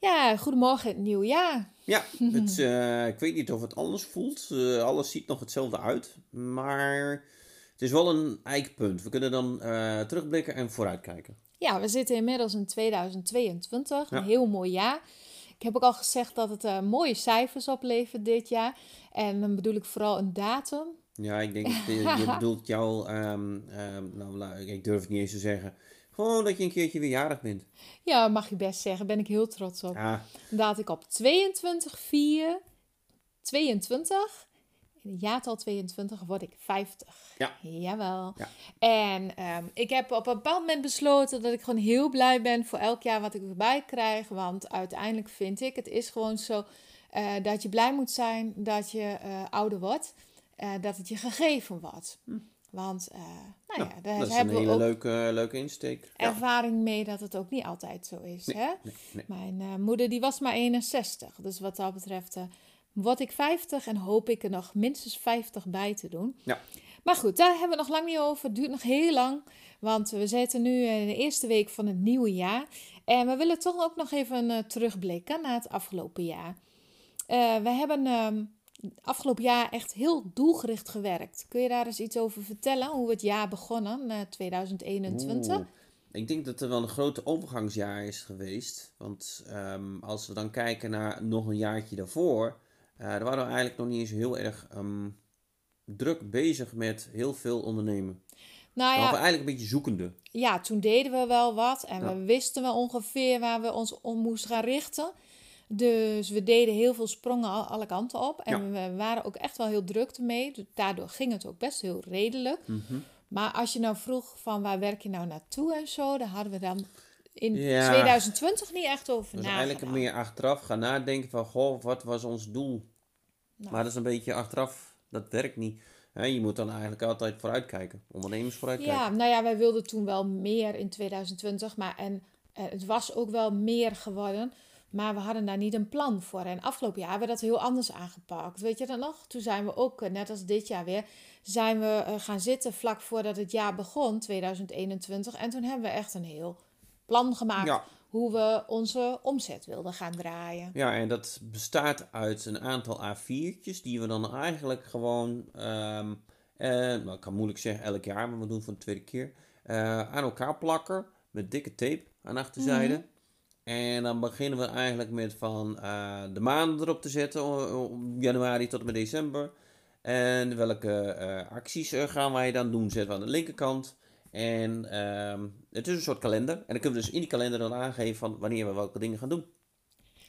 Ja, goedemorgen het nieuwe jaar. Ja, het, eh, ik weet niet of het anders voelt. Eh, alles ziet nog hetzelfde uit. Maar het is wel een eikpunt. We kunnen dan eh, terugblikken en vooruitkijken. Ja, we zitten inmiddels in 2022, Ja. een heel mooi jaar. Ik heb ook al gezegd dat het mooie cijfers oplevert dit jaar. En dan bedoel ik vooral een datum. Ja, ik denk dat je, bedoelt jou, ehm, ehm, nou, ik durf het niet eens te zeggen. Gewoon dat je een keertje weer jarig bent. Ja, mag je best zeggen, ben ik heel trots op. Ja, Dat ik op 22 4 22, in het jaartal 22 word ik 50. Ja. Jawel. Ja. En ehm, ik heb op een bepaald moment besloten dat ik gewoon heel blij ben voor elk jaar wat ik erbij krijg. Want uiteindelijk vind ik, het is gewoon zo eh, dat je blij moet zijn dat je eh, ouder wordt. eh, dat het je gegeven wordt. Want, eh, nou ja, daar dat is een hebben hele leuke, leuke insteek. Ja. ervaring mee dat het ook niet altijd zo is. Nee, hè? nee, nee. Mijn eh, moeder die was maar 61. Dus wat dat betreft eh, word ik 50 en hoop ik er nog minstens 50 bij te doen. Ja. Maar goed, daar hebben we nog lang niet over. Het duurt nog heel lang. Want we zitten nu in de eerste week van het nieuwe jaar. En we willen toch ook nog even eh, terugblikken naar het afgelopen jaar. Eh, we hebben ehm, afgelopen jaar echt heel doelgericht gewerkt. Kun je daar eens iets over vertellen? Hoe het jaar begonnen, eh 2021? Oeh. Ik denk dat er wel een grote overgangsjaar is geweest. Want ehm, als we dan kijken naar nog een jaartje daarvoor, eh dan waren we eigenlijk nog niet eens heel erg ehm, druk bezig met heel veel ondernemen. Nou We ja, waren eigenlijk een beetje zoekende. ja, toen deden we wel wat en Ja. we wisten wel ongeveer waar we ons om moesten gaan richten. Dus we deden heel veel sprongen al- alle kanten op. En we waren ook echt wel heel druk ermee. Dus daardoor ging het ook best heel redelijk. Mhm. Maar als je nou vroeg van waar werk je nou naartoe en zo, daar hadden we dan in Ja. 2020 niet echt over Dus nagedacht. eigenlijk meer achteraf gaan nadenken van, goh, wat was ons doel? Nou. Maar dat is een beetje achteraf, dat werkt niet. Je moet dan eigenlijk altijd vooruitkijken. Ondernemers vooruitkijken. Ja, nou ja, wij wilden toen wel meer in 2020, maar en, eh, het was ook wel meer geworden. Maar we hadden daar niet een plan voor. En afgelopen jaar hebben we dat heel anders aangepakt. Weet je dat nog? Toen zijn we ook, eh, net als dit jaar weer, zijn we eh, gaan zitten vlak voordat het jaar begon, 2021. En toen hebben we echt een heel plan gemaakt Ja. hoe we onze omzet wilden gaan draaien. Ja, en dat bestaat uit een aantal A4'tjes die we dan eigenlijk gewoon, ehm eh, nou, ik kan moeilijk zeggen elk jaar, maar we doen het voor de tweede keer, aan elkaar plakken met dikke tape aan achterzijde. En dan beginnen we eigenlijk met van eh, de maanden erop te zetten, januari tot en met december. En welke eh, acties eh, gaan wij dan doen, zetten we aan de linkerkant. En ehm, het is een soort kalender. En dan kunnen we dus in die kalender dan aangeven van wanneer we welke dingen gaan doen.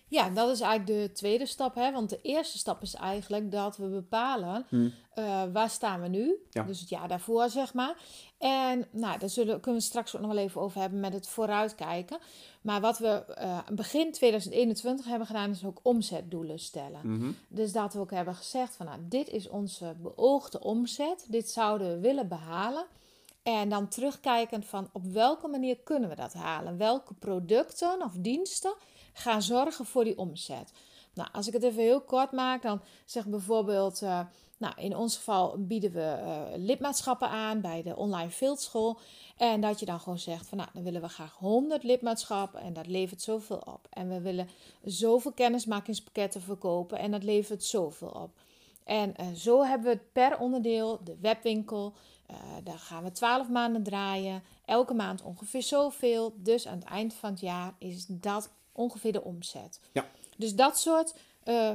Ja, dat is eigenlijk de tweede stap. Hè? Want de eerste stap is eigenlijk dat we bepalen eh, waar staan we nu. Ja. Dus het jaar daarvoor, zeg maar. En nou, daar zullen, kunnen we straks ook nog wel even over hebben met het vooruitkijken. Maar wat we eh, begin 2021 hebben gedaan, is ook omzetdoelen stellen. Dus dat we ook hebben gezegd van nou, dit is onze beoogde omzet. Dit zouden we willen behalen. En dan terugkijkend van op welke manier kunnen we dat halen? Welke producten of diensten gaan zorgen voor die omzet? Nou, als ik het even heel kort maak, dan zeg bijvoorbeeld, eh, nou, in ons geval bieden we eh, lidmaatschappen aan bij de online fieldschool. En dat je dan gewoon zegt van, nou, dan willen we graag 100 lidmaatschappen en dat levert zoveel op. En we willen zoveel kennismakingspakketten verkopen en dat levert zoveel op. En eh, zo hebben we per onderdeel, de webwinkel, daar gaan we 12 maanden draaien. Elke maand ongeveer zoveel. Dus aan het eind van het jaar is dat ongeveer de omzet. Ja. Dus dat soort eh,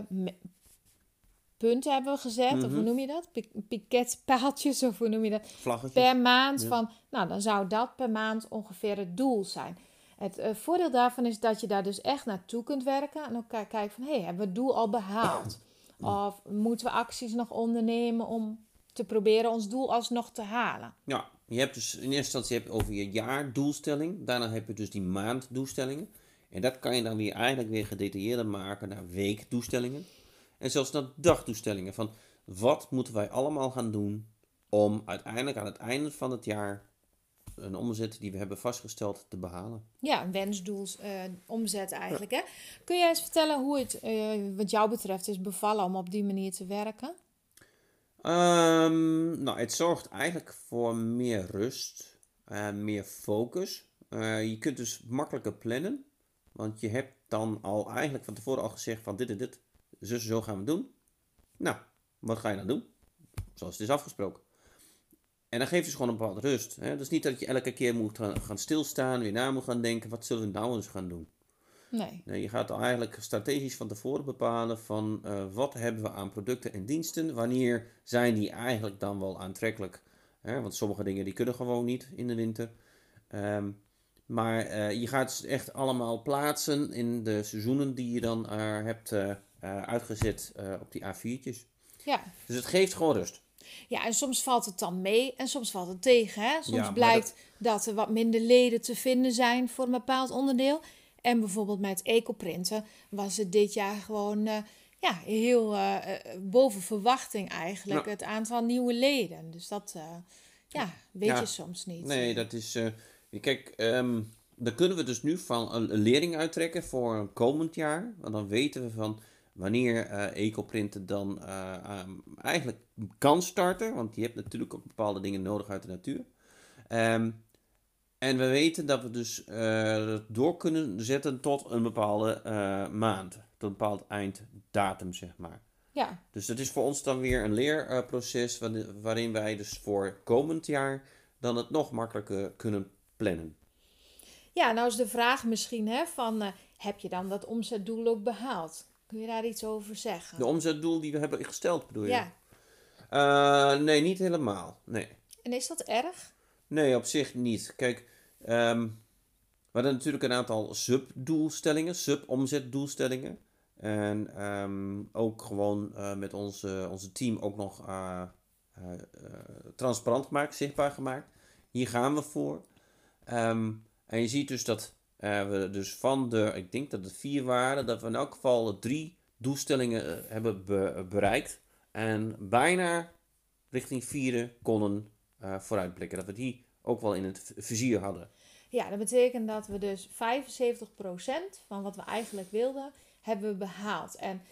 punten hebben we gezet. Of hoe Mhm. noem je dat? Pi- Piketpaaltjes, of hoe noem je dat? Vlaggetjes. Per maand Ja. van, nou dan zou dat per maand ongeveer het doel zijn. Het eh, voordeel daarvan is dat je daar dus echt naartoe kunt werken. En ook ki- kijken van, hé, hey, hebben we het doel al behaald? Of moeten we acties nog ondernemen om te proberen ons doel alsnog te halen? Ja, je hebt dus in eerste instantie heb je over je jaardoelstelling. Daarna heb je dus die maanddoelstellingen. En dat kan je dan weer eigenlijk weer gedetailleerder maken naar weekdoelstellingen. En zelfs naar dagdoelstellingen. Van wat moeten wij allemaal gaan doen om uiteindelijk aan het einde van het jaar een omzet die we hebben vastgesteld te behalen. Ja, een wensdoel eh, omzet eigenlijk. Hè? Kun jij eens vertellen hoe het eh, wat jou betreft is bevallen om op die manier te werken? Ehm, nou, het zorgt eigenlijk voor meer rust en meer focus. Eh, je kunt dus makkelijker plannen, want je hebt dan al eigenlijk van tevoren al gezegd van dit en dit, zo, zo gaan we doen. Nou, wat ga je dan doen? Zoals het is afgesproken. En dan geeft dus gewoon een bepaalde rust. Hè? Dus niet dat je elke keer moet gaan, gaan stilstaan, weer na moet gaan denken, wat zullen we nou eens gaan doen? Nee. Nee, je gaat eigenlijk strategisch van tevoren bepalen van eh, wat hebben we aan producten en diensten, wanneer zijn die eigenlijk dan wel aantrekkelijk. Hè? Want sommige dingen die kunnen gewoon niet in de winter. Ehm, maar eh, je gaat ze echt allemaal plaatsen in de seizoenen die je dan eh, hebt eh, uitgezet op die A4'tjes. Ja. Dus het geeft gewoon rust. ja, en soms valt het dan mee en soms valt het tegen. Hè? Soms Ja, blijkt dat... er wat minder leden te vinden zijn voor een bepaald onderdeel. En bijvoorbeeld met ecoprinten was het dit jaar gewoon ja, heel boven verwachting eigenlijk. Ja. Het aantal nieuwe leden. Dus dat ja, weet Ja. je soms niet. Nee, dat is. Kijk, ehm daar kunnen we dus nu van een, lering uittrekken voor komend jaar. Want dan weten we van wanneer eh Ecoprinten dan eh, ehm, eigenlijk kan starten. Want je hebt natuurlijk ook bepaalde dingen nodig uit de natuur. Ehm, en we weten dat we dus het door kunnen zetten tot een bepaalde maand. Tot een bepaald einddatum, zeg maar. Ja, Dus dat is voor ons dan weer een leerproces waarin- waarin wij dus voor komend jaar dan het nog makkelijker kunnen plannen. Ja, nou is de vraag misschien hè, van eh, heb je dan dat omzetdoel ook behaald? Kun je daar iets over zeggen? De omzetdoel die we hebben gesteld, bedoel je? ja, Eh, nee, niet helemaal. Nee. en is dat erg? Nee, op zich niet. Kijk, ehm, we hadden natuurlijk een aantal subdoelstellingen, subomzetdoelstellingen. En ehm, ook gewoon eh, met onze, onze team ook nog transparant gemaakt, zichtbaar gemaakt. Hier gaan we voor. Ehm, en je ziet dus dat eh, we dus van de, ik denk dat het vier waren, dat we in elk geval drie doelstellingen eh, hebben be- bereikt. En bijna richting vierde konden eh, vooruitblikken. Dat we die ook wel in het vizier hadden. Ja, dat betekent dat we dus 75% van wat we eigenlijk wilden, hebben we behaald. En,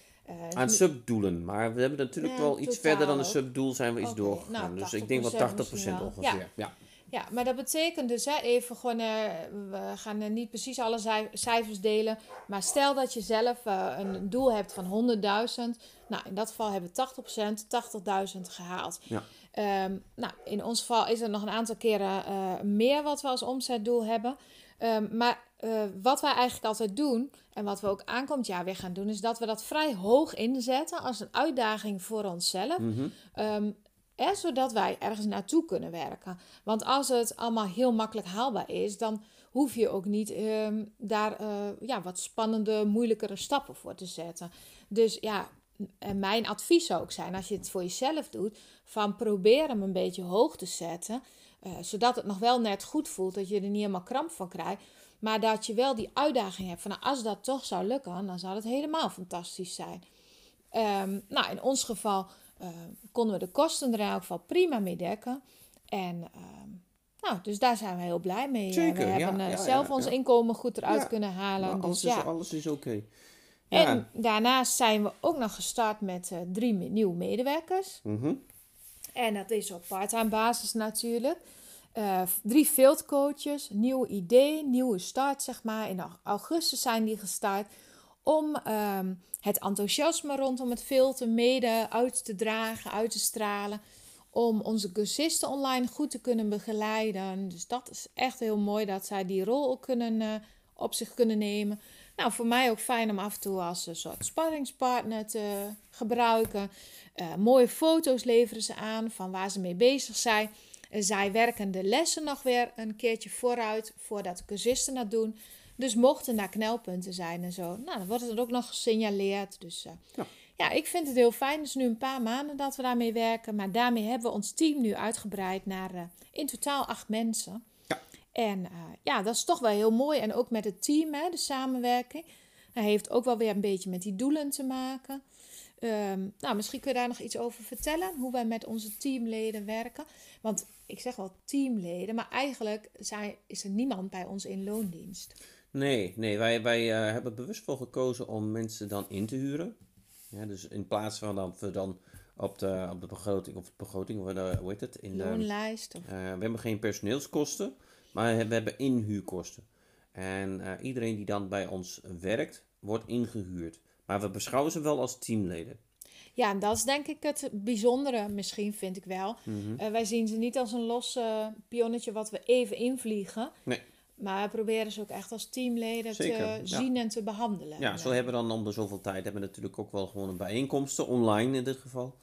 Aan subdoelen. Maar we hebben natuurlijk Ja, wel iets verder dan een subdoel zijn we iets Oké, doorgegaan. nou, dus ik denk wel 80% 80% misschien wel. ongeveer. Ja. Ja, maar dat betekent dus hè, even gewoon, eh, we gaan er niet precies alle cijfers delen. Maar stel dat je zelf eh, een doel hebt van 100.000. Nou, in dat geval hebben we 80%, 80.000 gehaald. Ja. Ehm, nou, in ons geval is er nog een aantal keren meer wat we als omzetdoel hebben. Ehm, maar wat wij eigenlijk altijd doen, en wat we ook aankomend jaar weer gaan doen, is dat we dat vrij hoog inzetten als een uitdaging voor onszelf. Ehm, zodat wij ergens naartoe kunnen werken. Want als het allemaal heel makkelijk haalbaar is, dan hoef je ook niet ehm, daar eh, ja, wat spannende, moeilijkere stappen voor te zetten. Dus ja, mijn advies zou ook zijn, als je het voor jezelf doet, van probeer hem een beetje hoog te zetten. eh, zodat het nog wel net goed voelt, dat je er niet helemaal kramp van krijgt. Maar dat je wel die uitdaging hebt van nou, als dat toch zou lukken, dan zou het helemaal fantastisch zijn. Ehm, nou, in ons geval eh, konden we de kosten er in elk geval prima mee dekken. En ehm, nou, dus daar zijn we heel blij mee. Eh, Zeker, we ja, hebben eh, ja, zelf ja, ons inkomen goed eruit kunnen halen. Alles, dus, ja. is, alles is oké. En daarnaast zijn we ook nog gestart met drie nieuwe medewerkers. Mhm. En dat is op part-time basis natuurlijk. Eh, drie fieldcoaches, nieuw idee, nieuwe start zeg maar. In au- augustus zijn die gestart om ehm, het enthousiasme rondom het filten mede uit te dragen, uit te stralen. Om onze cursisten online goed te kunnen begeleiden. Dus dat is echt heel mooi dat zij die rol ook kunnen, eh, op zich kunnen nemen. nou, voor mij ook fijn om af en toe als een soort sparringspartner te gebruiken. Uh, mooie foto's leveren ze aan van waar ze mee bezig zijn. Zij werken de lessen nog weer een keertje vooruit voordat de cursisten dat doen. Dus mochten daar knelpunten zijn en zo, nou, dan wordt het ook nog gesignaleerd. Dus uh, ja. ja. ik vind het heel fijn. Het is nu een paar maanden dat we daarmee werken. Maar daarmee hebben we ons team nu uitgebreid naar in totaal acht mensen. En uh, ja, dat is toch wel heel mooi. En ook met het team, hè, de samenwerking. Hij heeft ook wel weer een beetje met die doelen te maken. Um, nou, misschien kun je daar nog iets over vertellen. Hoe wij met onze teamleden werken. Want ik zeg wel teamleden, maar eigenlijk zijn, is er niemand bij ons in loondienst. Nee, nee wij, wij uh, hebben bewust voor gekozen om mensen dan in te huren. Ja, dus in plaats van dat we dan op de, op de begroting, of de begroting, of de, hoe heet het? In de loonlijst. Of... Uh, we hebben geen personeelskosten. Maar we hebben inhuurkosten. En uh, iedereen die dan bij ons werkt, wordt ingehuurd. Maar we beschouwen ze wel als teamleden. Ja, en dat is denk ik het bijzondere, misschien vind ik wel. Mm wij zien ze niet als een los pionnetje wat we even invliegen. Nee. Maar we proberen ze ook echt als teamleden te zien en te behandelen. Ja, zo hebben we dan om de zoveel tijd hebben we natuurlijk ook wel gewoon een bijeenkomsten, online in dit geval.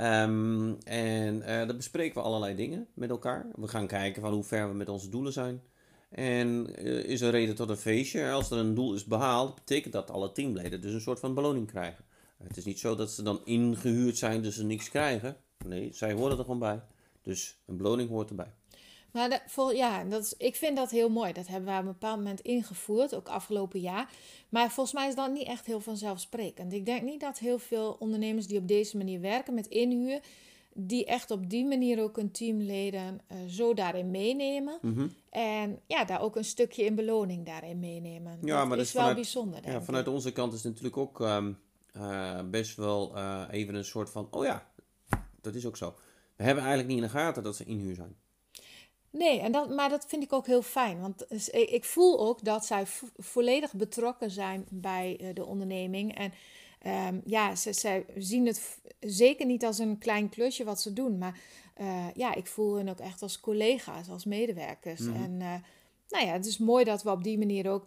Um, en uh, dan bespreken we allerlei dingen met elkaar. We gaan kijken van hoe ver we met onze doelen zijn. En uh, is er reden tot een feestje? Als er een doel is behaald, betekent dat alle teamleden dus een soort van beloning krijgen. Het is niet zo dat ze dan ingehuurd zijn, dus ze niks krijgen. Nee, zij horen er gewoon bij. Dus een beloning hoort erbij. Maar de, ja, dat is, ik vind dat heel mooi. Dat hebben we op een bepaald moment ingevoerd, ook afgelopen jaar. Maar volgens mij is dat niet echt heel vanzelfsprekend. Ik denk niet dat heel veel ondernemers die op deze manier werken met inhuur, die echt op die manier ook hun teamleden uh, zo daarin meenemen. Mhm. En ja, daar ook een stukje in beloning daarin meenemen. Ja, dat maar is, is wel bijzonder. Ja, vanuit onze kant is het natuurlijk ook um, uh, best wel uh, even een soort van: oh ja, dat is ook zo. We hebben eigenlijk niet in de gaten dat ze inhuur zijn. Nee, en dat, maar dat vind ik ook heel fijn. Want ik voel ook dat zij volledig betrokken zijn bij eh, de onderneming. En um, ja, ze, zij zien het zeker niet als een klein klusje wat ze doen. Maar uh, ja, ik voel hen ook echt als collega's, als medewerkers. Mm -hmm. En uh, nou ja, het is mooi dat we op die manier ook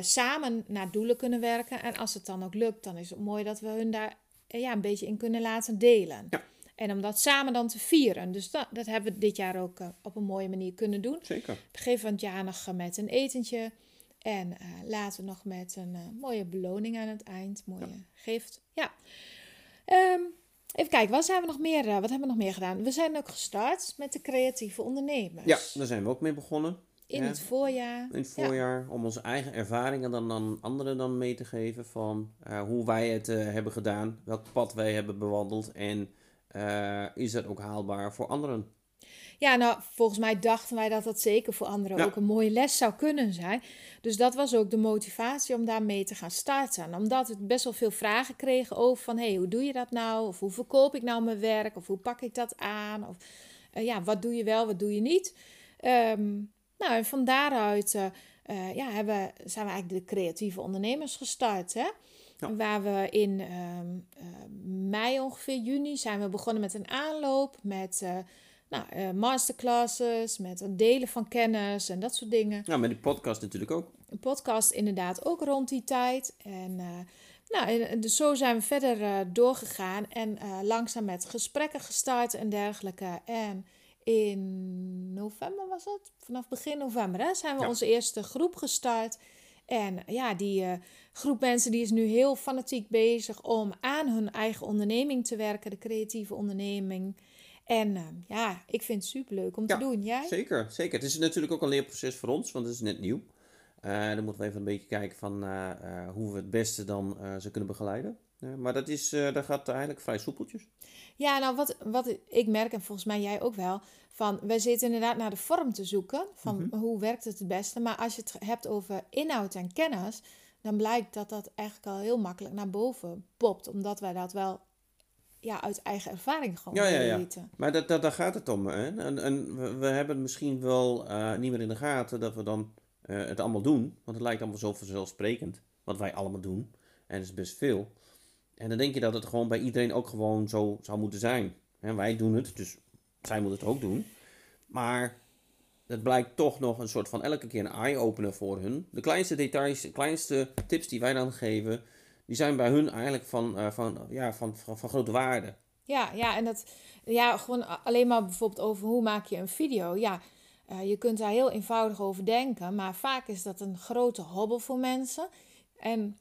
samen naar doelen kunnen werken. En als het dan ook lukt, dan is het mooi dat we hun daar ja, een beetje in kunnen laten delen. Ja. En om dat samen dan te vieren. Dus dat, dat hebben we dit jaar ook uh, op een mooie manier kunnen doen. Zeker. Begin van het jaar nog met een etentje. En uh, later nog met een uh, mooie beloning aan het eind. Mooie ja. gift. Ja. Um, even kijken, wat, zijn we nog meer, wat hebben we nog meer gedaan? We zijn ook gestart met de creatieve ondernemers. Ja, daar zijn we ook mee begonnen. In ja. het voorjaar. In het voorjaar, ja. om onze eigen ervaringen dan aan anderen dan mee te geven van hoe wij het hebben gedaan, welk pad wij hebben bewandeld en uh, is dat ook haalbaar voor anderen? Ja, nou, volgens mij dachten wij dat dat zeker voor anderen ja. ook een mooie les zou kunnen zijn. Dus dat was ook de motivatie om daarmee te gaan starten. Omdat we best wel veel vragen kregen over van... hé, hey, hoe doe je dat nou? Of hoe verkoop ik nou mijn werk? Of hoe pak ik dat aan? Of uh, ja, wat doe je wel, wat doe je niet? Um, nou, en van daaruit uh, ja, hebben, zijn we eigenlijk de creatieve ondernemers gestart, hè? Ja. Waar we in uh, mei ongeveer, juni, zijn we begonnen met een aanloop. Met uh, nou, uh, masterclasses, met het delen van kennis en dat soort dingen. Ja, met die podcast natuurlijk ook. Een podcast inderdaad ook rond die tijd. En nou, dus zo zijn we verder doorgegaan en langzaam met gesprekken gestart en dergelijke. En in november was het, vanaf begin november, hè, zijn we ja. onze eerste groep gestart. En ja, die uh, groep mensen die is nu heel fanatiek bezig om aan hun eigen onderneming te werken, de creatieve onderneming. En uh, ja, ik vind het superleuk om ja, te doen. Jij? Zeker, zeker. Het is natuurlijk ook een leerproces voor ons, want het is net nieuw. Uh, dan moeten we even een beetje kijken van hoe we het beste dan ze kunnen begeleiden. Maar dat, is, dat gaat eigenlijk vrij soepeltjes. Ja, nou wat, wat ik merk, en volgens mij jij ook wel, van wij zitten inderdaad naar de vorm te zoeken, van mm -hmm. hoe werkt het het beste. Maar als je het hebt over inhoud en kennis, dan blijkt dat dat eigenlijk al heel makkelijk naar boven popt, omdat wij dat wel ja, uit eigen ervaring gewoon ja, ja, ja. weten. Maar dat, dat, daar gaat het om. Hè? En, en we, we hebben misschien wel uh, niet meer in de gaten dat we dan uh, het allemaal doen, want het lijkt allemaal zo vanzelfsprekend, wat wij allemaal doen. En dat is best veel. En dan denk je dat het gewoon bij iedereen ook gewoon zo zou moeten zijn. wij doen het, dus zij moeten het ook doen. Maar het blijkt toch nog een soort van elke keer een eye-opener voor hun. De kleinste details, de kleinste tips die wij dan geven, die zijn bij hun eigenlijk van, uh, van, ja, van, van, van grote waarde. Ja, ja, en dat, ja, gewoon alleen maar bijvoorbeeld over hoe maak je een video. Ja, uh, je kunt daar heel eenvoudig over denken, maar vaak is dat een grote hobbel voor mensen. En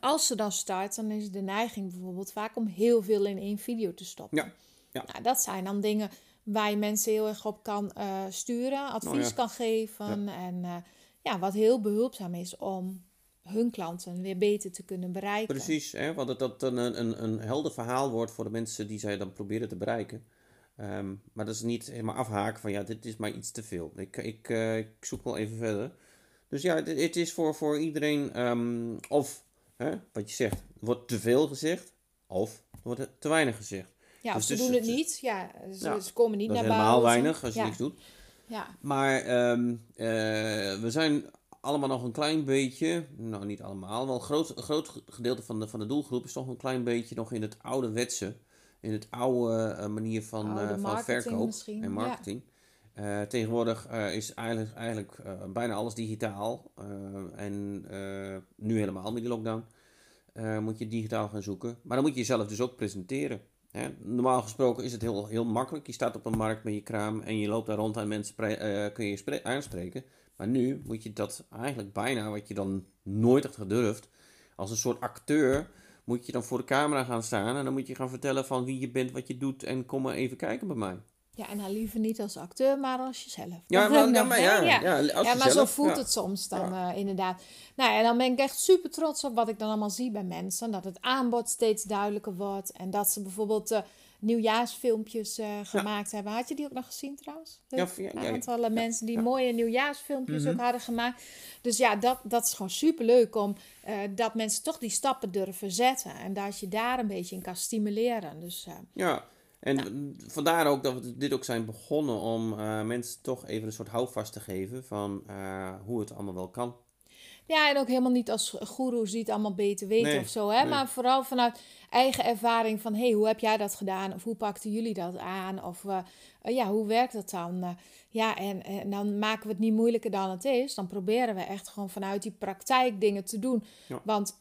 als ze dan starten, dan is de neiging bijvoorbeeld vaak om heel veel in één video te stoppen. Ja. ja. Nou, dat zijn dan dingen waar je mensen heel erg op kan uh, sturen, advies Oh ja. kan geven. En uh, ja, wat heel behulpzaam is om hun klanten weer beter te kunnen bereiken. Precies, hè, want dat dat een, een, een helder verhaal wordt voor de mensen die zij dan proberen te bereiken. Um, maar dat is niet helemaal afhaken van ja, dit is maar iets te veel. Ik, ik, uh, ik zoek wel even verder. Dus ja, het, het is voor, voor iedereen, um, of hè, wat je zegt, er wordt te veel gezegd, of er wordt te weinig gezegd. Ja, dus of ze dus doen het het- niet. Ja, ze, Ja, ze komen niet naar helemaal buiten. weinig als je ja. niks doet. Ja. Maar ehm, eh, we zijn allemaal nog een klein beetje, nou niet allemaal, wel een groot, groot gedeelte van de, van de doelgroep is toch een klein beetje nog in het ouderwetse. In het oude eh, manier van, Oude eh, van marketing verkoop misschien, en ja. Eh, tegenwoordig eh, is eigenlijk, eigenlijk eh, bijna alles digitaal. en nu helemaal met die lockdown. moet je digitaal gaan zoeken. Maar dan moet je jezelf dus ook presenteren. Hè? Normaal gesproken is het heel, heel makkelijk. Je staat op een markt met je kraam en je loopt daar rond en mensen kun je spre- aanspreken. Maar nu moet je dat eigenlijk bijna, wat je dan nooit had gedurfd, als een soort acteur, moet je dan voor de camera gaan staan en dan moet je gaan vertellen van wie je bent, wat je doet en kom maar even kijken bij mij. Ja, en dan liever niet als acteur, maar als jezelf. Ja, maar, ja, maar, ja, ja. ja, als Ja, maar zo voelt het soms dan eh, inderdaad. Nou, en dan ben ik echt super trots op wat ik dan allemaal zie bij mensen. Dat het aanbod steeds duidelijker wordt. En dat ze bijvoorbeeld eh, nieuwjaarsfilmpjes eh, gemaakt hebben. Had je die ook nog gezien trouwens? Ja, Een aantal mensen die mooie nieuwjaarsfilmpjes Mhm. ook hadden gemaakt. Dus ja, dat, dat is gewoon super leuk om dat mensen toch die stappen durven zetten. En dat je daar een beetje in kan stimuleren. Dus Ja, en vandaar ook dat we dit ook zijn begonnen om eh, mensen toch even een soort houvast te geven van eh, hoe het allemaal wel kan. Ja, en ook helemaal niet als goeroes die het allemaal beter weten Nee, of zo. Hè? nee. Maar vooral vanuit eigen ervaring van... hé, hey, hoe heb jij dat gedaan? Of hoe pakten jullie dat aan? Of eh, ja, hoe werkt dat dan? Ja, en, en dan maken we het niet moeilijker dan het is. Dan proberen we echt gewoon vanuit die praktijk dingen te doen. Ja. Want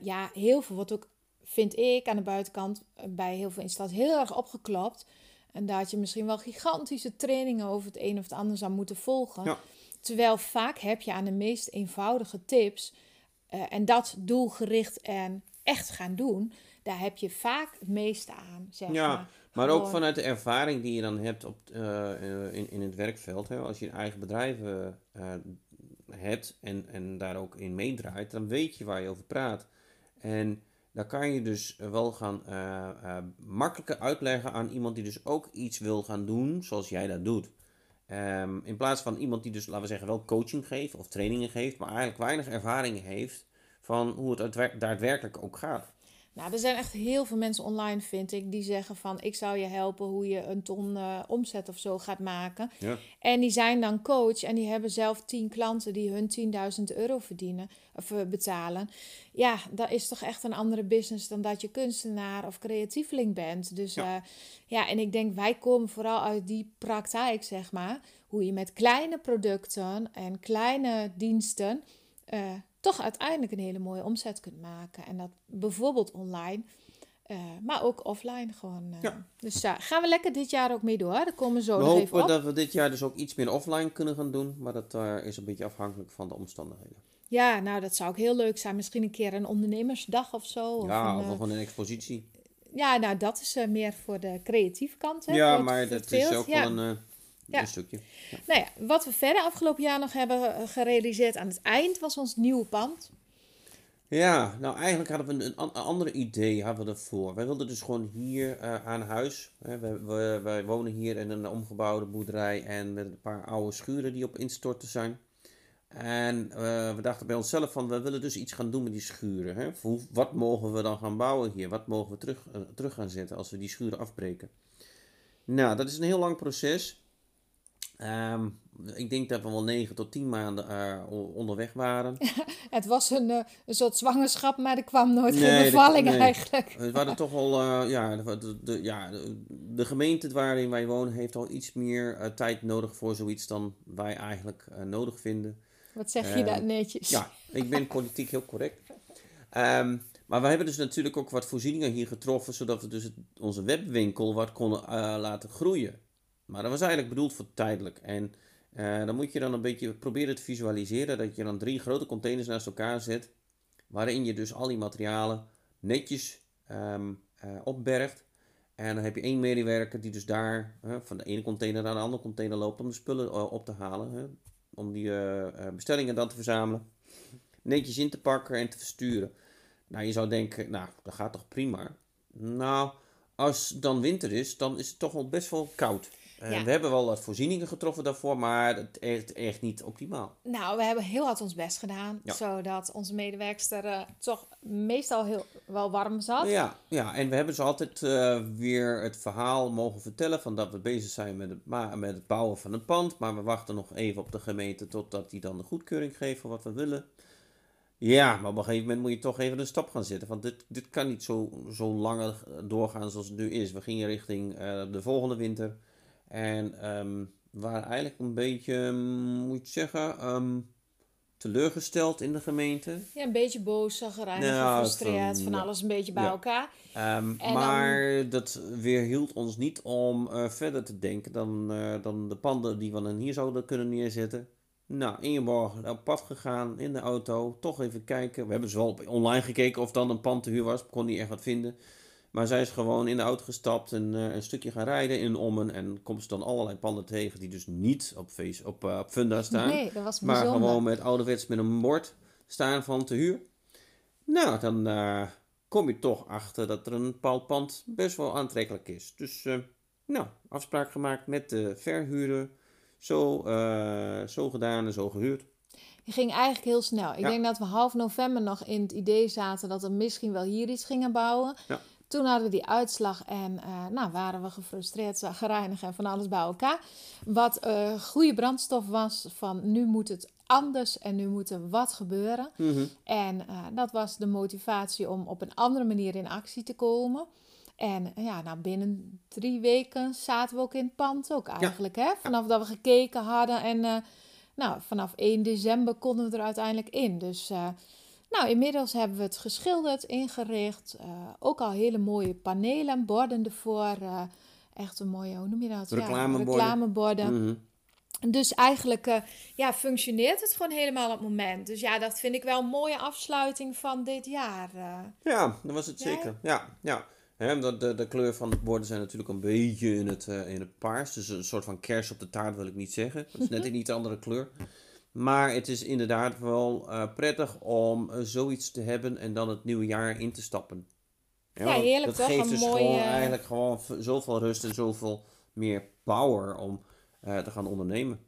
ja, heel veel wordt ook, vind ik, aan de buitenkant... eh, bij heel veel instanties heel erg opgeklopt. En dat je misschien wel gigantische trainingen... over het een of het ander zou moeten volgen. Ja. Terwijl vaak heb je aan de meest eenvoudige tips... eh, en dat doelgericht en echt gaan doen... daar heb je vaak het meeste aan, zeg Ja, maar. Maar ook vanuit de ervaring die je dan hebt op, eh, in, in het werkveld. Hè? Als je een eigen bedrijf hebt en, en daar ook in meedraait, dan weet je waar je over praat. En dan kan je dus wel gaan eh, eh, makkelijker uitleggen aan iemand die dus ook iets wil gaan doen zoals jij dat doet. Ehm, in plaats van iemand die dus, laten we zeggen, wel coaching geeft of trainingen geeft, maar eigenlijk weinig ervaring heeft van hoe het daadwerkelijk ook gaat. Nou, er zijn echt heel veel mensen online, vind ik, die zeggen van... ik zou je helpen hoe je een ton eh, omzet of zo gaat maken. Ja. En die zijn dan coach en die hebben zelf tien klanten die hun 10.000 euro verdienen of eh, betalen. Ja, dat is toch echt een andere business dan dat je kunstenaar of creatieveling bent. Dus Ja. ja, ja en ik denk wij komen vooral uit die praktijk, zeg maar. Hoe je met kleine producten en kleine diensten eh, toch uiteindelijk een hele mooie omzet kunt maken. En dat bijvoorbeeld online. eh, maar ook offline gewoon. eh. Ja. Dus daar gaan we lekker dit jaar ook mee door. Daar komen we zo We nog even op. dat we dit jaar dus ook iets meer offline kunnen gaan doen, maar dat eh, is een beetje afhankelijk van de omstandigheden. Ja, nou dat zou ook heel leuk zijn. Misschien een keer een ondernemersdag of zo. Of ja, een, of gewoon een expositie. ja, nou dat is meer voor de creatieve kant. Hè, ja, maar dat is ook Ja. wel een, Ja. een stukje. Nou ja, wat we verder afgelopen jaar nog hebben eh, gerealiseerd aan het eind was ons nieuwe pand. Ja, nou eigenlijk hadden we een, een an- andere idee hadden we ervoor. Wij wilden dus gewoon hier eh, aan huis. Hè, wij, wij, wij wonen hier in een omgebouwde boerderij en met een paar oude schuren die op instorten zijn. En eh, we dachten bij onszelf van, we willen dus iets gaan doen met die schuren. Hè? Hoe, wat mogen we dan gaan bouwen hier? Wat mogen we terug, terug gaan zetten als we die schuren afbreken? Nou, dat is een heel lang proces. Ehm, ik denk dat we wel 9 tot 10 maanden uh, onderweg waren. het was een, uh, een soort zwangerschap, maar er kwam nooit nee, geen bevalling nee. eigenlijk. We waren toch wel, uh, ja, de, de, ja de, de, gemeente waarin wij wonen heeft al iets meer tijd nodig voor zoiets dan wij eigenlijk nodig vinden. Wat zeg je daar netjes? Ja, ik ben politiek heel correct. Um, maar we hebben dus natuurlijk ook wat voorzieningen hier getroffen, zodat we dus het, onze webwinkel wat konden laten groeien. Maar dat was eigenlijk bedoeld voor tijdelijk. En uh, dan moet je dan een beetje proberen te visualiseren dat je dan drie grote containers naast elkaar zet, waarin je dus al die materialen netjes um, uh, opbergt. En dan heb je één medewerker die dus daar van de ene container naar de andere container loopt om de spullen op te halen. om die bestellingen dan te verzamelen, netjes in te pakken en te versturen. Nou, je zou denken, nou, dat gaat toch prima. Nou, als dan winter is, dan is het toch wel best wel koud. We hebben wel wat voorzieningen getroffen daarvoor, maar het is echt niet optimaal. Nou, we hebben heel hard ons best gedaan, zodat onze medewerkster uh, toch meestal heel wel warm zat. Ja, ja en we hebben ze altijd uh, weer het verhaal mogen vertellen van dat we bezig zijn met het, met het bouwen van een pand, maar we wachten nog even op de gemeente totdat die dan de goedkeuring geeft voor wat we willen. Ja, maar op een gegeven moment moet je toch even een stap gaan zetten. Want dit, dit kan niet zo, zo langer doorgaan zoals het nu is. We gingen richting de volgende winter. En um, waren eigenlijk een beetje, um, moet je zeggen, um, teleurgesteld in de gemeente. Ja, een beetje boos, zagrijnig, ja, gefrustreerd, van, van alles een beetje bij elkaar. maar dan... dat weerhield ons niet om uh, verder te denken dan, uh, dan de panden die we dan hier zouden kunnen neerzetten. Nou, Ingeborg op pad gegaan in de auto, toch even kijken. We hebben dus wel online gekeken of dan een pand te huur was, kon niet echt wat vinden. Maar zij is gewoon in de auto gestapt en uh, een stukje gaan rijden in Ommen. En komt ze dan allerlei panden tegen die dus niet op, face, op, uh, op Funda staan. Nee, dat was Maar gewoon met ouderwets met een bord staan van te huur. Nou, dan uh, kom je toch achter dat er een bepaald pand best wel aantrekkelijk is. Dus, nou, afspraak gemaakt met de verhuurder. Zo, zo gedaan en zo gehuurd. Die ging eigenlijk heel snel. Ik denk dat we half november nog in het idee zaten dat we misschien wel hier iets gingen bouwen. Ja. Toen hadden we die uitslag en uh, nou, waren we gefrustreerd, gereinigd en van alles bij elkaar. Wat uh, goede brandstof was van nu moet het anders en nu moet er wat gebeuren. Mhm. En uh, dat was de motivatie om op een andere manier in actie te komen. En ja, nou, binnen drie weken zaten we ook in het pand ook eigenlijk. Hè? Vanaf dat we gekeken hadden en nou, vanaf 1 december konden we er uiteindelijk in. Dus nou, inmiddels hebben we het geschilderd, ingericht. Uh, ook al hele mooie panelen, borden ervoor. Uh, echt een mooie, hoe noem je dat? Reclameborden. Ja, reclameborden. Mm -hmm. Dus eigenlijk uh, ja, functioneert het gewoon helemaal op het moment. Dus ja, dat vind ik wel een mooie afsluiting van dit jaar. Ja, dat was het zeker. Ja, ja. He, de, de, de, kleur van de borden zijn natuurlijk een beetje in het, in het paars. Dus een soort van kers op de taart wil ik niet zeggen. Het is net een iets andere kleur. Maar het is inderdaad wel uh, prettig om uh, zoiets te hebben en dan het nieuwe jaar in te stappen. Ja, ja heerlijk dat toch? geeft dus mooie... gewoon eigenlijk gewoon zoveel rust en zoveel meer power om uh, te gaan ondernemen.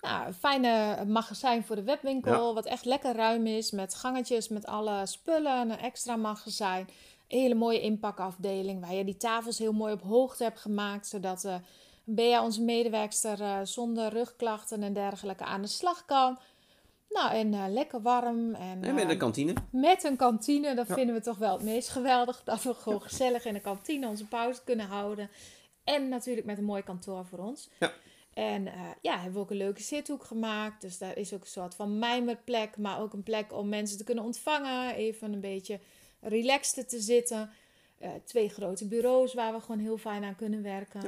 Nou, een fijne magazijn voor de webwinkel, ja. wat echt lekker ruim is, met gangetjes, met alle spullen, een extra magazijn. Een hele mooie inpakafdeling, waar je die tafels heel mooi op hoogte hebt gemaakt, zodat Bea, onze medewerkster, uh, zonder rugklachten en dergelijke aan de slag kan. Nou, en uh, lekker warm. En, en met een eh, kantine. Met een kantine, dat vinden we toch wel het meest geweldig. Dat we gewoon gezellig in de kantine onze pauze kunnen houden. En natuurlijk met een mooi kantoor voor ons. Ja. En uh, ja, hebben we ook een leuke zithoek gemaakt. Dus daar is ook een soort van mijmerplek. Maar ook een plek om mensen te kunnen ontvangen. Even een beetje relaxed te zitten. twee grote bureaus waar we gewoon heel fijn aan kunnen werken.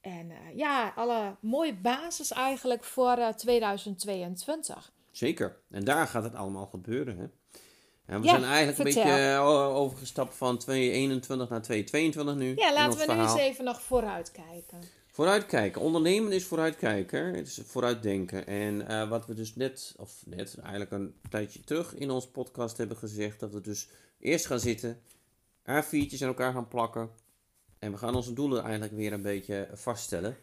En uh, ja, alle mooie basis eigenlijk voor uh, eh, 2022. Zeker. En daar gaat het allemaal gebeuren. Hè? En we zijn eigenlijk een beetje uh, overgestapt van 2021 naar 2022 nu. Ja, laten we verhaal. nu eens even nog vooruitkijken. Vooruitkijken. Ondernemen is vooruitkijken. Het is vooruitdenken. En wat we dus net, of net eigenlijk een tijdje terug in onze podcast hebben gezegd, dat we dus eerst gaan zitten, A4'tjes aan elkaar gaan plakken, en we gaan onze doelen eigenlijk weer een beetje vaststellen.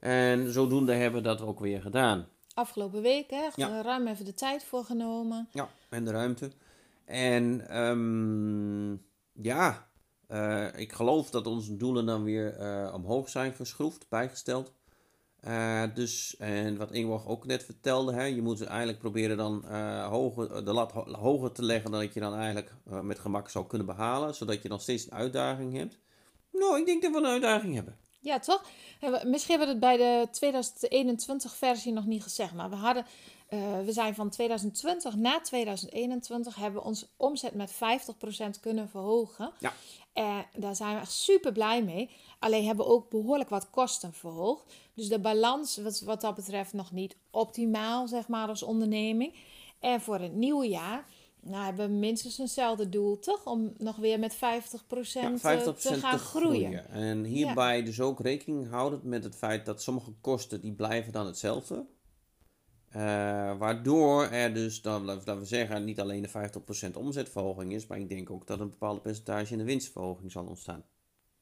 En zodoende hebben we dat ook weer gedaan. Afgelopen week, hè? Ja. Ruim even de tijd voor genomen. Ja, en de ruimte. En um, ja, uh, ik geloof dat onze doelen dan weer uh, omhoog zijn geschroefd, bijgesteld. Uh, dus, en wat Ingeborg ook net vertelde, hè, je moet eigenlijk proberen dan hoger, de lat hoger te leggen dan dat je dan eigenlijk met gemak zou kunnen behalen, zodat je dan steeds een uitdaging hebt. Nou, ik denk dat we een uitdaging hebben. Ja, toch? Misschien hebben we het bij de 2021 versie nog niet gezegd, maar we hadden, we zijn van 2020 naar 2021 hebben we onze omzet met 50% kunnen verhogen. Ja. En daar zijn we echt super blij mee. Alleen hebben we ook behoorlijk wat kosten verhoogd. Dus de balans wat, wat dat betreft nog niet optimaal, zeg maar, als onderneming. En voor het nieuwe jaar nou, hebben we minstens eenzelfde doel, toch? Om nog weer met 50%, ja, 50 eh, te gaan te groeien. groeien. En hierbij dus ook rekening houden met het feit dat sommige kosten die blijven dan hetzelfde. Uh, waardoor er dus, dan, laten we zeggen, niet alleen de 50% omzetverhoging is, maar ik denk ook dat een bepaalde percentage in de winstverhoging zal ontstaan.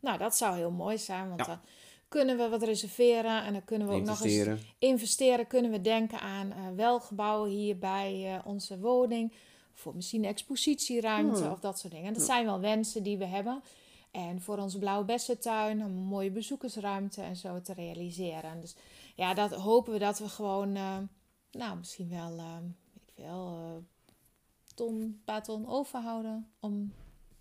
Nou, dat zou heel mooi zijn, want dan kunnen we wat reserveren en dan kunnen we ook nog eens investeren. Kunnen we denken aan uh, welgebouwen hier bij uh, onze woning, voor misschien expositieruimte hmm. of dat soort dingen. Dat zijn wel wensen die we hebben. En voor onze blauwe bessentuin een mooie bezoekersruimte en zo te realiseren. Dus ja, dat hopen we dat we gewoon nou, misschien wel, uh, ik veel, uh, ton, paar ton overhouden om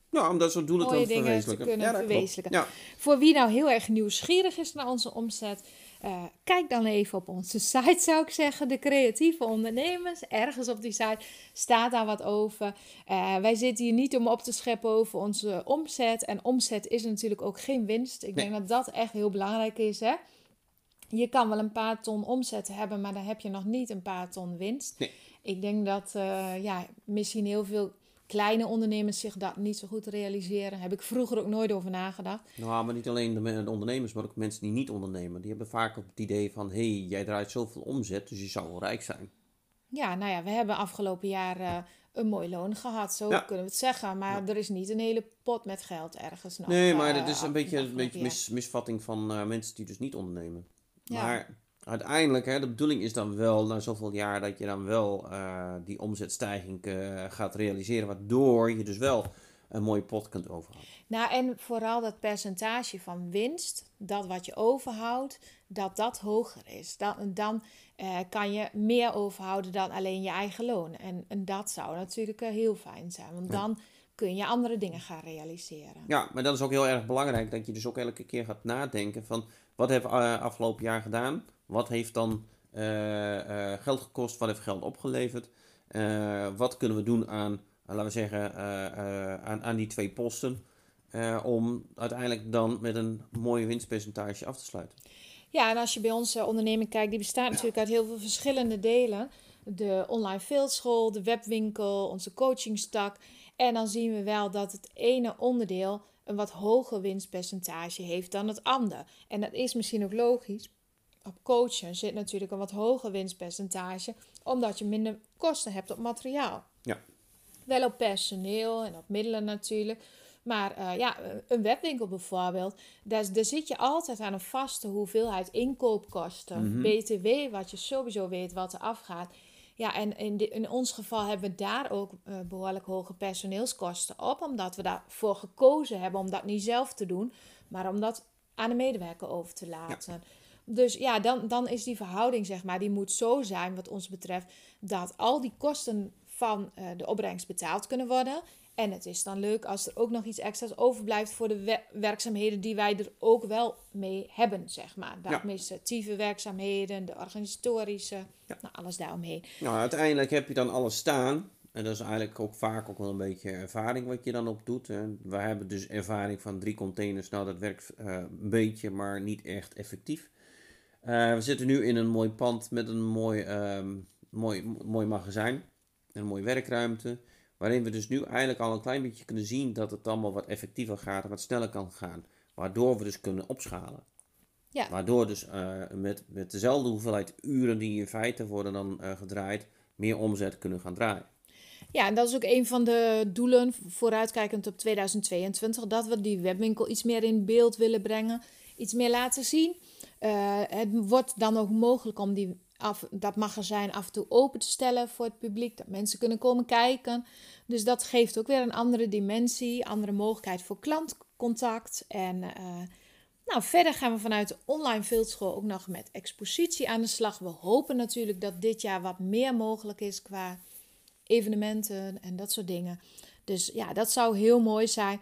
ja, om dat soort doelen mooie te dingen te kunnen verwezenlijken. Ja. Voor wie nou heel erg nieuwsgierig is naar onze omzet, uh, kijk dan even op onze site, zou ik zeggen. De creatieve ondernemers. Ergens op die site staat daar wat over. Uh, wij zitten hier niet om op te scheppen over onze omzet. En omzet is natuurlijk ook geen winst. Ik denk dat dat echt heel belangrijk is. Hè? je kan wel een paar ton omzet hebben, maar dan heb je nog niet een paar ton winst. Nee. Ik denk dat uh, ja, misschien heel veel kleine ondernemers zich dat niet zo goed realiseren. Heb ik vroeger ook nooit over nagedacht. Nou, maar niet alleen de ondernemers, maar ook mensen die niet ondernemen. Die hebben vaak het idee van, hé, hey, jij draait zoveel omzet, dus je zou wel rijk zijn. Ja, nou ja, we hebben afgelopen jaar uh, een mooi loon gehad, zo kunnen we het zeggen. Maar er is niet een hele pot met geld ergens nog. Nee, maar uh, dat is een beetje een beetje mis, misvatting van mensen die dus niet ondernemen. Maar uiteindelijk, hè, de bedoeling is dan wel na zoveel jaar dat je dan wel uh, die omzetstijging uh, gaat realiseren, waardoor je dus wel een mooie pot kunt overhouden. Nou, en vooral dat percentage van winst, dat wat je overhoudt, dat dat hoger is. Dan, dan uh, kan je meer overhouden dan alleen je eigen loon. En, en dat zou natuurlijk heel fijn zijn, want dan kun je andere dingen gaan realiseren. Ja, maar dat is ook heel erg belangrijk, dat je dus ook elke keer gaat nadenken van wat heeft uh, afgelopen jaar gedaan? Wat heeft dan uh, geld gekost? Wat heeft geld opgeleverd? wat kunnen we doen aan, laten we zeggen, aan, aan die twee posten? om uiteindelijk dan met een mooi winstpercentage af te sluiten. Ja, en als je bij onze onderneming kijkt, die bestaat natuurlijk uit heel veel verschillende delen. De online veeldschool, de webwinkel, onze coachingstak. En dan zien we wel dat het ene onderdeel een wat hoger winstpercentage heeft dan het andere. En dat is misschien ook logisch. Op coachen zit natuurlijk een wat hoger winstpercentage, omdat je minder kosten hebt op materiaal. Ja. Wel op personeel en op middelen natuurlijk. Maar uh, ja, een webwinkel bijvoorbeeld, daar, daar zit je altijd aan een vaste hoeveelheid inkoopkosten. Mhm. BTW, wat je sowieso weet wat er afgaat. Ja, en in, in ons geval hebben we daar ook uh, behoorlijk hoge personeelskosten op, omdat we daarvoor gekozen hebben om dat niet zelf te doen, maar om dat aan de medewerker over te laten. Dus ja, dan, dan is die verhouding, zeg maar, die moet zo zijn, wat ons betreft, dat al die kosten van uh, de opbrengst betaald kunnen worden. En het is dan leuk als er ook nog iets extra's overblijft voor de werkzaamheden die wij er ook wel mee hebben, zeg maar. De administratieve werkzaamheden, de organisatorische, nou, alles daaromheen. Nou, uiteindelijk heb je dan alles staan. En dat is eigenlijk ook vaak ook wel een beetje ervaring wat je dan op doet. Hè. We hebben dus ervaring van drie containers. Nou, dat werkt uh, een beetje, maar niet echt effectief. Uh, we zitten nu in een mooi pand met een mooi, um, mooi, mooi magazijn. Een mooie werkruimte. Waarin we dus nu eigenlijk al een klein beetje kunnen zien dat het allemaal wat effectiever gaat en wat sneller kan gaan. Waardoor we dus kunnen opschalen. Ja. Waardoor dus uh, met, met dezelfde hoeveelheid uren die in feite worden dan uh, gedraaid, meer omzet kunnen gaan draaien. Ja, en dat is ook een van de doelen vooruitkijkend op 2022. Dat we die webwinkel iets meer in beeld willen brengen. Iets meer laten zien. Uh, het wordt dan ook mogelijk om die af, dat magazijn af en toe open te stellen voor het publiek. Dat mensen kunnen komen kijken. Dus dat geeft ook weer een andere dimensie, andere mogelijkheid voor klantcontact. En uh, Nou, verder gaan we vanuit de online fieldschool ook nog met expositie aan de slag. We hopen natuurlijk dat dit jaar wat meer mogelijk is qua evenementen en dat soort dingen. Dus ja, dat zou heel mooi zijn.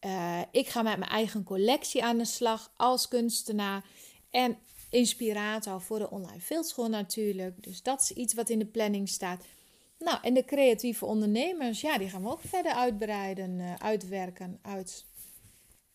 Uh, ik ga met mijn eigen collectie aan de slag als kunstenaar en inspirator voor de online fieldschool natuurlijk. Dus dat is iets wat in de planning staat. Nou, en de creatieve ondernemers, ja, die gaan we ook verder uitbreiden, uh, uitwerken, uit,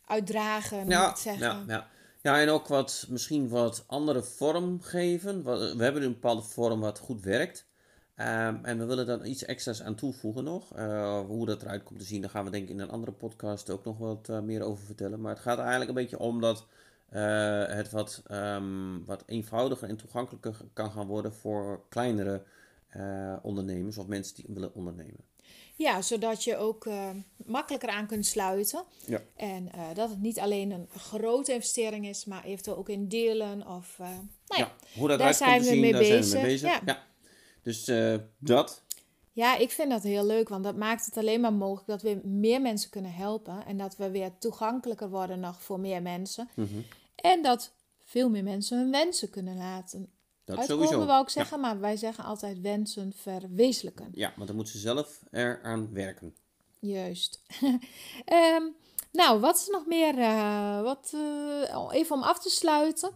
uitdragen, ja, zeggen. Ja, ja. ja, en ook wat, misschien wat andere vorm geven. We hebben een bepaalde vorm wat goed werkt. Um, en we willen daar iets extra's aan toevoegen nog. Uh, hoe dat eruit komt te zien, daar gaan we denk ik in een andere podcast ook nog wat uh, meer over vertellen. Maar het gaat eigenlijk een beetje om dat uh, het wat, um, wat eenvoudiger en toegankelijker kan gaan worden voor kleinere ondernemers of mensen die willen ondernemen. Ja, zodat je ook makkelijker aan kunt sluiten. Ja. En dat het niet alleen een grote investering is, maar eventueel ook in delen of... nou ja, ja, hoe dat daar zijn we zien, mee daar bezig. zijn we mee bezig. Ja. ja. Dus dat. Ja, ik vind dat heel leuk, want dat maakt het alleen maar mogelijk dat we meer mensen kunnen helpen. En dat we weer toegankelijker worden nog voor meer mensen. Mm -hmm. En dat veel meer mensen hun wensen kunnen laten dat uitkomen, sowieso. wou ik zeggen. Ja. Maar wij zeggen altijd wensen verwezenlijken. Ja, maar dan moeten ze zelf eraan werken. Juist. um, nou, wat is nog meer? Uh, wat, uh, even om af te sluiten.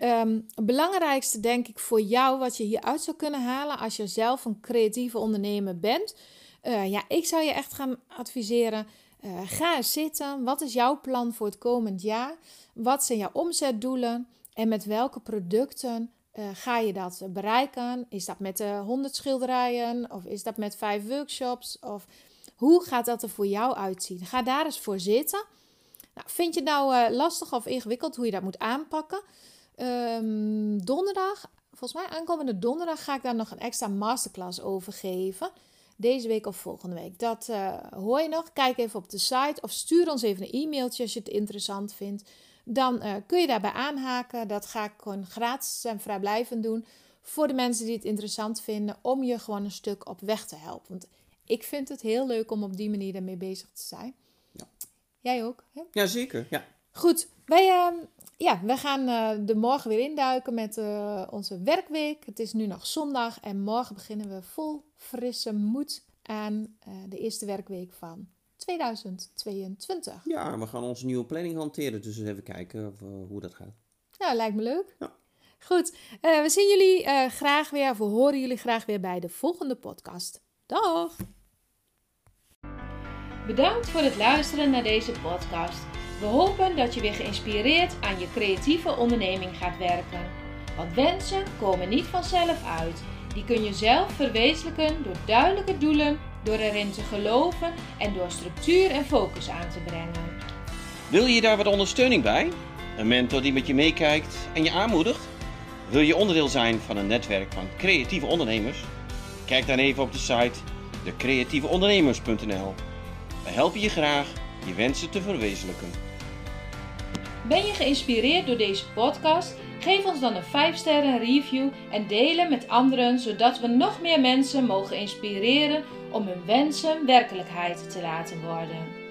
Um, het belangrijkste, denk ik, voor jou, wat je hieruit zou kunnen halen als je zelf een creatieve ondernemer bent. Uh, ja, ik zou je echt gaan adviseren. Ga eens zitten. Wat is jouw plan voor het komend jaar? Wat zijn jouw omzetdoelen? En met welke producten ga je dat bereiken? Is dat met 100 schilderijen? Of is dat met vijf workshops? Of hoe gaat dat er voor jou uitzien? Ga daar eens voor zitten. Nou, vind je het nou lastig of ingewikkeld hoe je dat moet aanpakken? Um, donderdag, volgens mij aankomende donderdag, ga ik daar nog een extra masterclass over geven. Deze week of volgende week. Dat uh, hoor je nog. Kijk even op de site of stuur ons even een e-mailtje als je het interessant vindt. Dan uh, kun je daarbij aanhaken. Dat ga ik gewoon gratis en vrijblijvend doen. Voor de mensen die het interessant vinden. Om je gewoon een stuk op weg te helpen. Want ik vind het heel leuk om op die manier ermee bezig te zijn. Ja. Jij ook? Hè? Jazeker, ja. Goed, wij, uh, ja, we gaan uh, de morgen weer induiken met uh, onze werkweek. Het is nu nog zondag en morgen beginnen we vol frisse moed aan de eerste werkweek van 2022. Ja, we gaan onze nieuwe planning hanteren, dus even kijken of, hoe dat gaat. Nou, lijkt me leuk. Ja. Goed, we zien jullie graag weer, of we horen jullie graag weer bij de volgende podcast. Dag! Bedankt voor het luisteren naar deze podcast. We hopen dat je weer geïnspireerd aan je creatieve onderneming gaat werken. Want wensen komen niet vanzelf uit. Die kun je zelf verwezenlijken door duidelijke doelen, door erin te geloven en door structuur en focus aan te brengen. Wil je daar wat ondersteuning bij? Een mentor die met je meekijkt en je aanmoedigt? Wil je onderdeel zijn van een netwerk van creatieve ondernemers? Kijk dan even op de site decreatieveondernemers.nl. We helpen je graag je wensen te verwezenlijken. Ben je geïnspireerd door deze podcast? Geef ons dan een 5 sterren review en deel hem met anderen, zodat we nog meer mensen mogen inspireren om hun wensen werkelijkheid te laten worden.